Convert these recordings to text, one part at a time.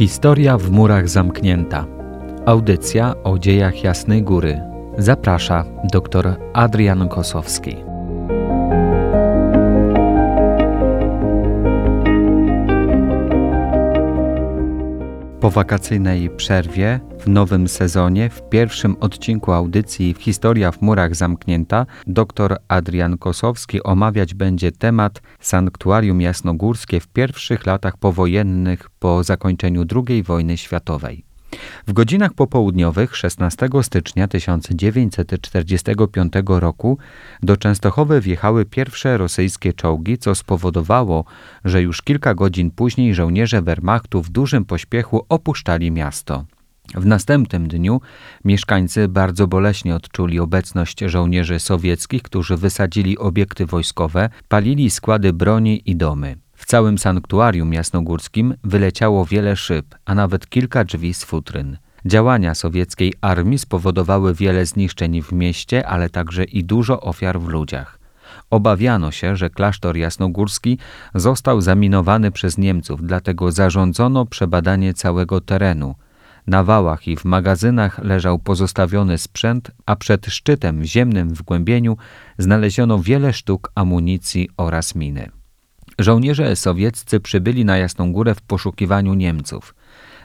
Historia w murach zamknięta. Audycja o dziejach Jasnej Góry. Zaprasza dr Adrian Kosowski. Po wakacyjnej przerwie, w nowym sezonie, w pierwszym odcinku audycji Historia w murach zamknięta, dr Adrian Kosowski omawiać będzie temat Sanktuarium Jasnogórskie w pierwszych latach powojennych po zakończeniu II wojny światowej. W godzinach popołudniowych 16 stycznia 1945 roku do Częstochowy wjechały pierwsze rosyjskie czołgi, co spowodowało, że już kilka godzin później żołnierze Wehrmachtu w dużym pośpiechu opuszczali miasto. W następnym dniu mieszkańcy bardzo boleśnie odczuli obecność żołnierzy sowieckich, którzy wysadzili obiekty wojskowe, palili składy broni i domy. W całym sanktuarium jasnogórskim wyleciało wiele szyb, a nawet kilka drzwi z futryn. Działania sowieckiej armii spowodowały wiele zniszczeń w mieście, ale także i dużo ofiar w ludziach. Obawiano się, że klasztor jasnogórski został zaminowany przez Niemców, dlatego zarządzono przebadanie całego terenu. Na wałach i w magazynach leżał pozostawiony sprzęt, a przed szczytem w ziemnym wgłębieniu znaleziono wiele sztuk amunicji oraz miny. Żołnierze sowieccy przybyli na Jasną Górę w poszukiwaniu Niemców.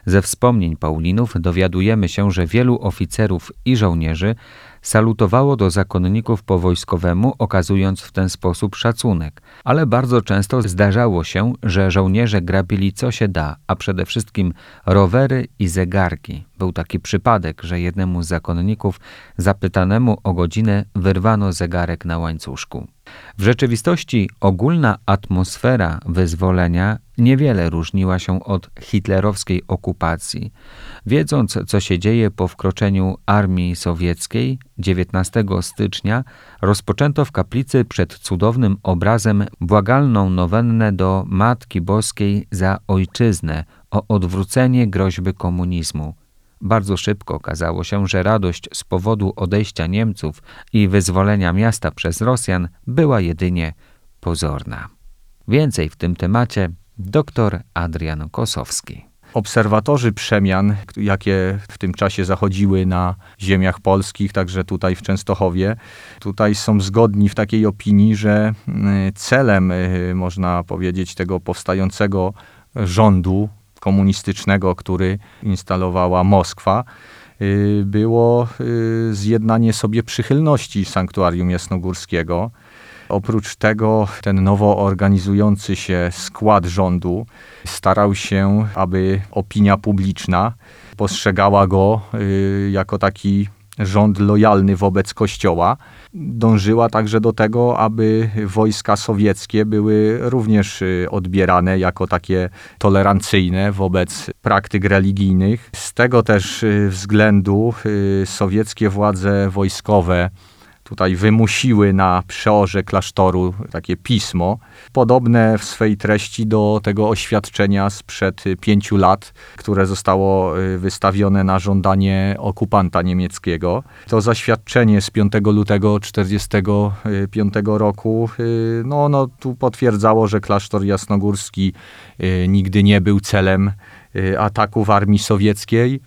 Ze wspomnień Paulinów dowiadujemy się, że wielu oficerów i żołnierzy salutowało do zakonników po wojskowemu, okazując w ten sposób szacunek, ale bardzo często zdarzało się, że żołnierze grabili co się da, a przede wszystkim rowery i zegarki. Był taki przypadek, że jednemu z zakonników zapytanemu o godzinę wyrwano zegarek na łańcuszku. W rzeczywistości ogólna atmosfera wyzwolenia niewiele różniła się od hitlerowskiej okupacji. Wiedząc, co się dzieje po wkroczeniu armii sowieckiej, 19 stycznia rozpoczęto w kaplicy przed cudownym obrazem błagalną nowennę do Matki Boskiej za ojczyznę o odwrócenie groźby komunizmu. Bardzo szybko okazało się, że radość z powodu odejścia Niemców i wyzwolenia miasta przez Rosjan była jedynie pozorna. Więcej w tym temacie dr Adrian Kosowski. Obserwatorzy przemian, jakie w tym czasie zachodziły na ziemiach polskich, także tutaj w Częstochowie, tutaj są zgodni w takiej opinii, że mm, celem, y, można powiedzieć, tego powstającego rządu komunistycznego, który instalowała Moskwa, y, było y, zjednanie sobie przychylności sanktuarium jasnogórskiego. Oprócz tego ten nowo organizujący się skład rządu starał się, aby opinia publiczna postrzegała go y, jako taki rząd lojalny wobec Kościoła. Dążyła także do tego, aby wojska sowieckie były również y, odbierane jako takie tolerancyjne wobec praktyk religijnych. Z tego też y, względu sowieckie władze wojskowe tutaj wymusiły na przeorze klasztoru takie pismo, podobne w swej treści do tego oświadczenia sprzed pięciu lat, które zostało y, wystawione na żądanie okupanta niemieckiego. To zaświadczenie z 5 lutego 1945 roku, y, no, no tu potwierdzało, że klasztor jasnogórski y, nigdy nie był celem ataków armii sowieckiej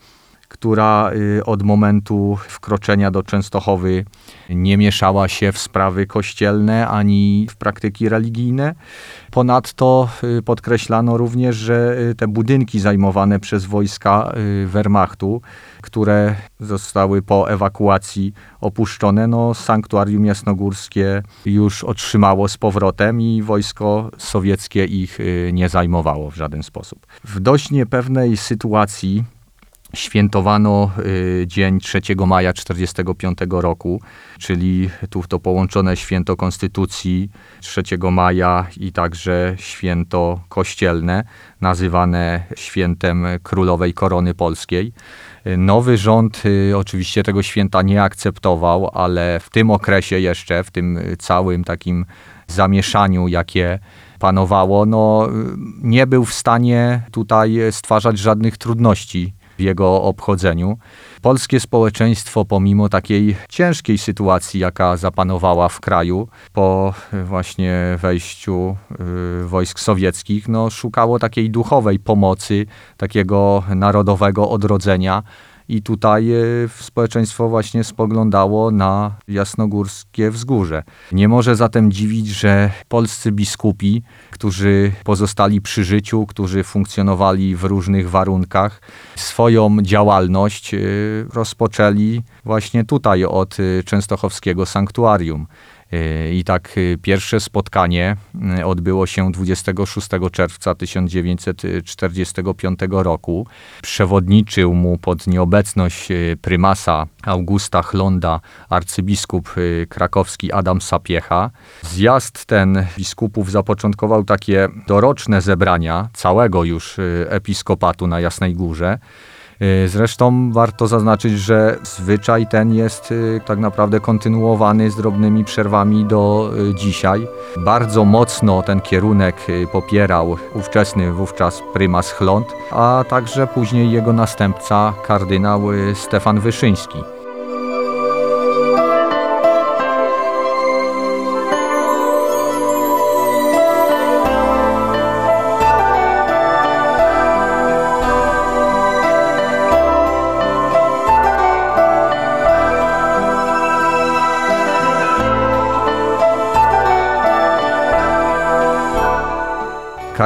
która od momentu wkroczenia do Częstochowy nie mieszała się w sprawy kościelne ani w praktyki religijne. Ponadto y, podkreślano również, że y, te budynki zajmowane przez wojska Wehrmachtu, które zostały po ewakuacji opuszczone, no sanktuarium jasnogórskie już otrzymało z powrotem i wojsko sowieckie ich nie zajmowało w żaden sposób. W dość niepewnej sytuacji świętowano y, dzień 3 maja 1945 roku, czyli tu to połączone święto Konstytucji 3 maja i także święto kościelne, nazywane świętem Królowej Korony Polskiej. Nowy rząd y, oczywiście tego święta nie akceptował, ale w tym okresie jeszcze, w tym całym takim zamieszaniu, jakie panowało, no, nie był w stanie tutaj stwarzać żadnych trudności w jego obchodzeniu. Polskie społeczeństwo, pomimo takiej ciężkiej sytuacji, jaka zapanowała w kraju po właśnie wejściu y, wojsk sowieckich, no, szukało takiej duchowej pomocy, takiego narodowego odrodzenia. I tutaj e, społeczeństwo właśnie spoglądało na jasnogórskie wzgórze. Nie może zatem dziwić, że polscy biskupi, którzy pozostali przy życiu, którzy funkcjonowali w różnych warunkach, swoją działalność e, rozpoczęli właśnie tutaj od e, częstochowskiego sanktuarium. I tak pierwsze spotkanie odbyło się 26 czerwca 1945 roku. Przewodniczył mu pod nieobecność prymasa Augusta Chlonda arcybiskup krakowski Adam Sapiecha. Zjazd ten biskupów zapoczątkował takie doroczne zebrania całego już episkopatu na Jasnej Górze. Y, zresztą warto zaznaczyć, że zwyczaj ten jest y, tak naprawdę kontynuowany z drobnymi przerwami do y, dzisiaj. Bardzo mocno ten kierunek popierał ówczesny wówczas prymas Chląd, a także później jego następca kardynał Stefan Wyszyński.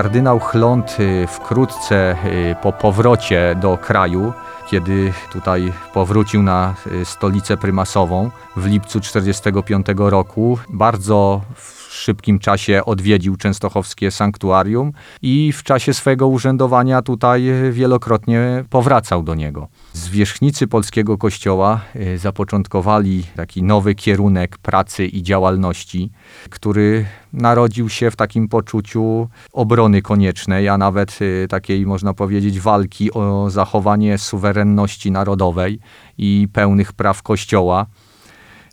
Kardynał Chląd y, wkrótce y, po powrocie do kraju, kiedy tutaj powrócił na y, stolicę prymasową w lipcu 1945 roku, bardzo szybkim czasie odwiedził częstochowskie sanktuarium i w czasie swojego urzędowania tutaj wielokrotnie powracał do niego. Zwierzchnicy polskiego kościoła e, zapoczątkowali taki nowy kierunek pracy i działalności, który narodził się w takim poczuciu obrony koniecznej, a nawet e, takiej, można powiedzieć, walki o zachowanie suwerenności narodowej i pełnych praw Kościoła.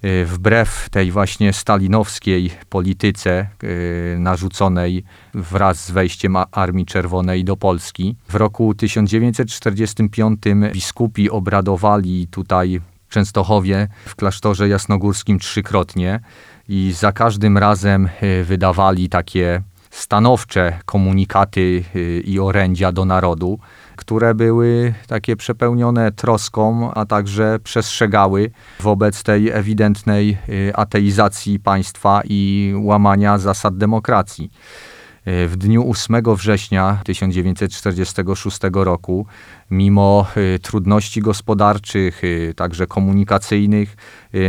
Y, wbrew tej właśnie stalinowskiej polityce y, narzuconej wraz z wejściem Armii Czerwonej do Polski. W roku 1945 biskupi obradowali tutaj w Częstochowie w klasztorze jasnogórskim trzykrotnie i za każdym razem y, wydawali takie stanowcze komunikaty i orędzia do narodu które były takie przepełnione troską, a także przestrzegały wobec tej ewidentnej y, ateizacji państwa i łamania zasad demokracji. Y, w dniu 8 września 1946 roku, mimo y, trudności gospodarczych, także komunikacyjnych,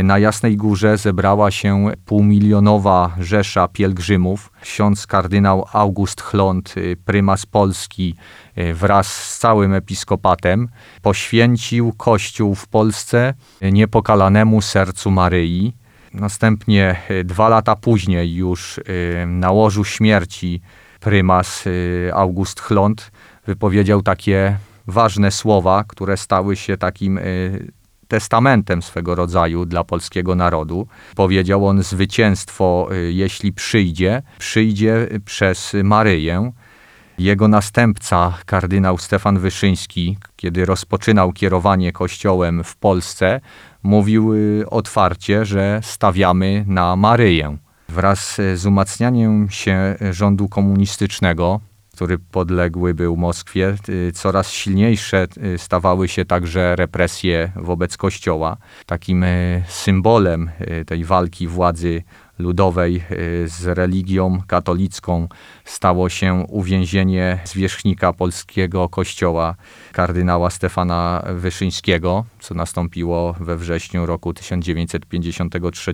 na Jasnej Górze zebrała się półmilionowa rzesza pielgrzymów. Ksiądz kardynał August Chląd, prymas Polski, E, wraz z całym episkopatem poświęcił Kościół w Polsce niepokalanemu sercu Maryi. Następnie e, dwa lata później już e, na łożu śmierci prymas August Chląd wypowiedział takie ważne słowa, które stały się takim testamentem swego rodzaju dla polskiego narodu. Powiedział on: Zwycięstwo, jeśli przyjdzie, przyjdzie przez Maryję. Jego następca, kardynał Stefan Wyszyński, kiedy rozpoczynał kierowanie kościołem w Polsce, mówił y, otwarcie, że stawiamy na Maryję. Wraz z umacnianiem się rządu komunistycznego, który podległy był Moskwie, y, coraz silniejsze y, stawały się także represje wobec Kościoła. Takim symbolem tej walki władzy ludowej y, z religią katolicką stało się uwięzienie zwierzchnika polskiego kościoła, kardynała Stefana Wyszyńskiego, co nastąpiło we wrześniu roku 1953.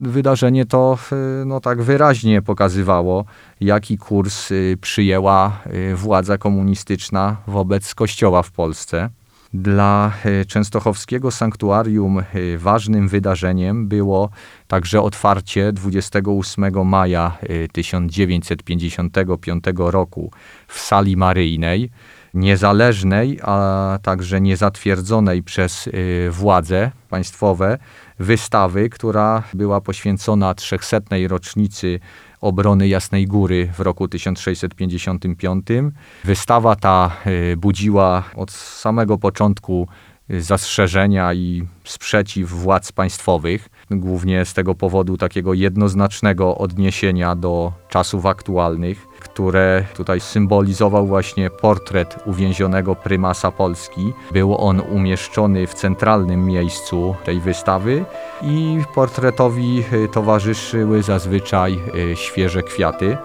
Wydarzenie to y, no, tak wyraźnie pokazywało, jaki kurs y, przyjęła władza komunistyczna wobec kościoła w Polsce. Dla e, częstochowskiego sanktuarium e, ważnym wydarzeniem było także otwarcie 28 maja 1955 e, roku w sali maryjnej. Niezależnej, a także niezatwierdzonej przez władze państwowe wystawy, która była poświęcona 300. rocznicy obrony Jasnej Góry w roku 1655. Wystawa ta budziła od samego początku zastrzeżenia i sprzeciw władz państwowych, głównie z tego powodu takiego jednoznacznego odniesienia do czasów aktualnych, które tutaj symbolizował właśnie portret uwięzionego prymasa Polski. Był on umieszczony w centralnym miejscu tej wystawy i portretowi towarzyszyły zazwyczaj e, świeże kwiaty.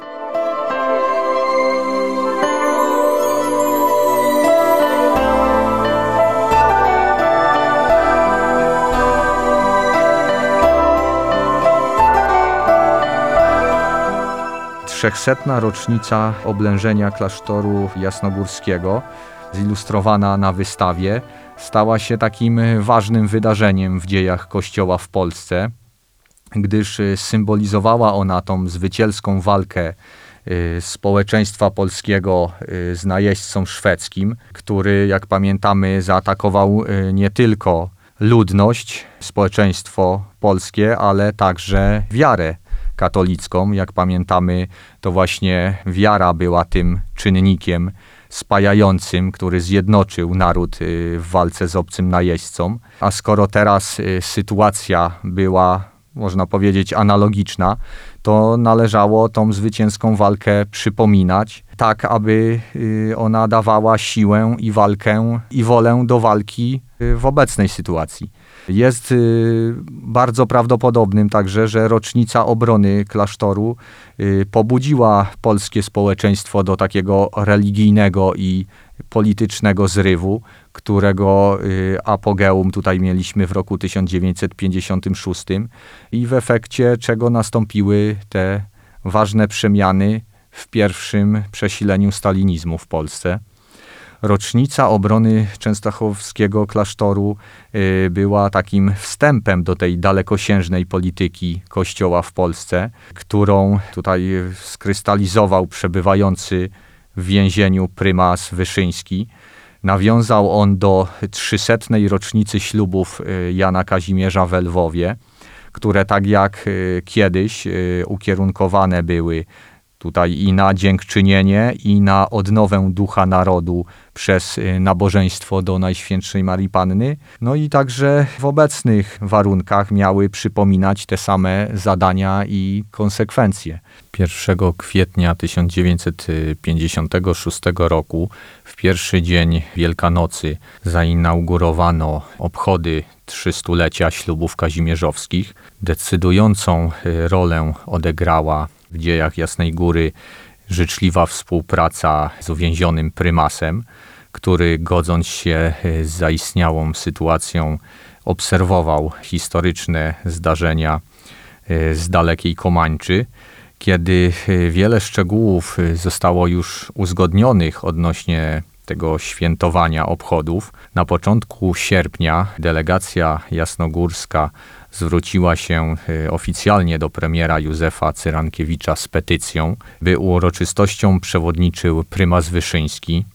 Trzechsetna rocznica oblężenia klasztoru jasnogórskiego, zilustrowana na wystawie, stała się takim ważnym wydarzeniem w dziejach Kościoła w Polsce, gdyż symbolizowała ona tą zwycięską walkę y, społeczeństwa polskiego y, z najeźdźcą szwedzkim, który, jak pamiętamy, zaatakował y, nie tylko ludność, społeczeństwo polskie, ale także wiarę katolicką. Jak pamiętamy, to właśnie wiara była tym czynnikiem spajającym, który zjednoczył naród y, w walce z obcym najeźdźcą. A skoro teraz y, sytuacja była, można powiedzieć, analogiczna, to należało tą zwycięską walkę przypominać, tak aby y, ona dawała siłę i walkę i wolę do walki w obecnej sytuacji. Jest y, bardzo prawdopodobnym także, że rocznica obrony klasztoru y, pobudziła polskie społeczeństwo do takiego religijnego i politycznego zrywu, którego y, apogeum tutaj mieliśmy w roku 1956 i w efekcie czego nastąpiły te ważne przemiany w pierwszym przesileniu stalinizmu w Polsce. Rocznica obrony częstochowskiego klasztoru y, była takim wstępem do tej dalekosiężnej polityki Kościoła w Polsce, którą tutaj skrystalizował przebywający w więzieniu prymas Wyszyński. Nawiązał on do 300. rocznicy ślubów y, Jana Kazimierza w Lwowie, które tak jak y, kiedyś ukierunkowane były tutaj i na dziękczynienie, i na odnowę ducha narodu przez y, nabożeństwo do Najświętszej Marii Panny. No i także w obecnych warunkach miały przypominać te same zadania i konsekwencje. 1 kwietnia 1956 roku, w pierwszy dzień Wielkanocy, zainaugurowano obchody trzystulecia ślubów kazimierzowskich. Decydującą y, rolę odegrała w dziejach Jasnej Góry życzliwa współpraca z uwięzionym prymasem, który godząc się e, z zaistniałą sytuacją obserwował historyczne zdarzenia e, z dalekiej Komańczy, kiedy e, wiele szczegółów zostało już uzgodnionych odnośnie tego świętowania obchodów. Na początku sierpnia delegacja jasnogórska zwróciła się y, oficjalnie do premiera Józefa Cyrankiewicza z petycją, by uroczystością przewodniczył prymas Wyszyński.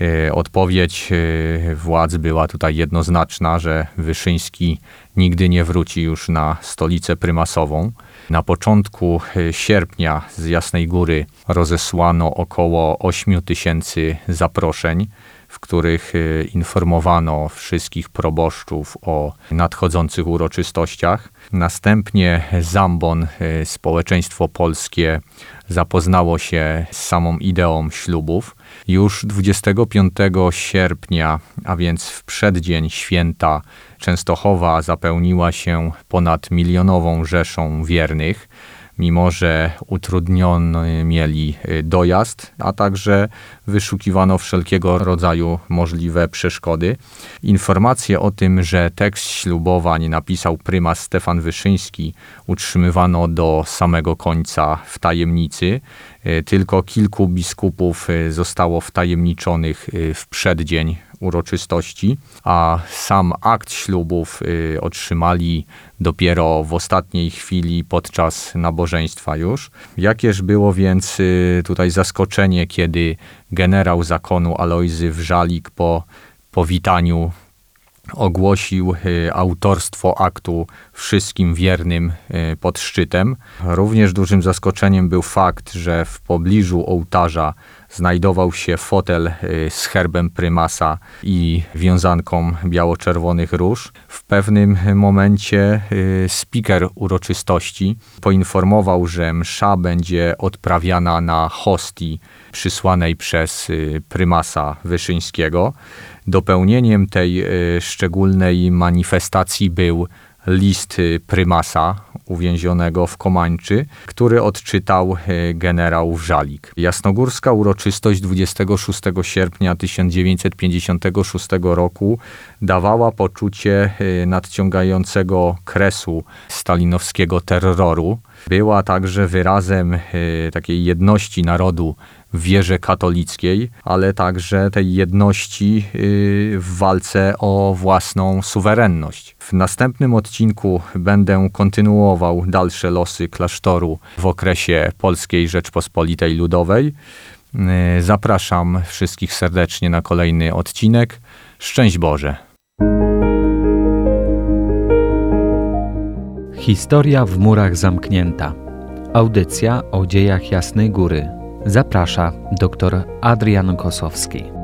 Y, odpowiedź y, władz była tutaj jednoznaczna, że Wyszyński nigdy nie wróci już na stolicę prymasową. Na początku sierpnia z Jasnej Góry rozesłano około 8 tysięcy zaproszeń w których y, informowano wszystkich proboszczów o nadchodzących uroczystościach. Następnie Zambon, y, społeczeństwo polskie, zapoznało się z samą ideą ślubów. Już 25 sierpnia, a więc w przeddzień święta, Częstochowa zapełniła się ponad milionową rzeszą wiernych mimo że utrudniony mieli y, dojazd, a także wyszukiwano wszelkiego rodzaju możliwe przeszkody. Informacje o tym, że tekst ślubowań napisał prymas Stefan Wyszyński, utrzymywano do samego końca w tajemnicy. Y, tylko kilku biskupów y, zostało wtajemniczonych w przeddzień uroczystości, a sam akt ślubów y, otrzymali dopiero w ostatniej chwili podczas nabożeństwa już. Jakież było więc y, tutaj zaskoczenie, kiedy generał zakonu Alojzy Wrzalik po powitaniu ogłosił y, autorstwo aktu wszystkim wiernym y, pod szczytem. Również dużym zaskoczeniem był fakt, że w pobliżu ołtarza znajdował się fotel y, z herbem prymasa i wiązanką biało-czerwonych róż. W pewnym momencie speaker uroczystości poinformował, że msza będzie odprawiana na hostii przysłanej przez prymasa Wyszyńskiego. Dopełnieniem tej e, szczególnej manifestacji był list prymasa uwięzionego w Komańczy, który odczytał e, generał Wrzalik. Jasnogórska uroczystość 26 sierpnia 1956 roku dawała poczucie e, nadciągającego kresu stalinowskiego terroru. Była także wyrazem takiej jedności narodu wierze katolickiej, ale także tej jedności y, w walce o własną suwerenność. W następnym odcinku będę kontynuował dalsze losy klasztoru w okresie Polskiej Rzeczpospolitej Ludowej. Y, zapraszam wszystkich serdecznie na kolejny odcinek. Szczęść Boże! Historia w murach zamknięta. Audycja o dziejach Jasnej Góry Zaprasza dr Adrian Kosowski.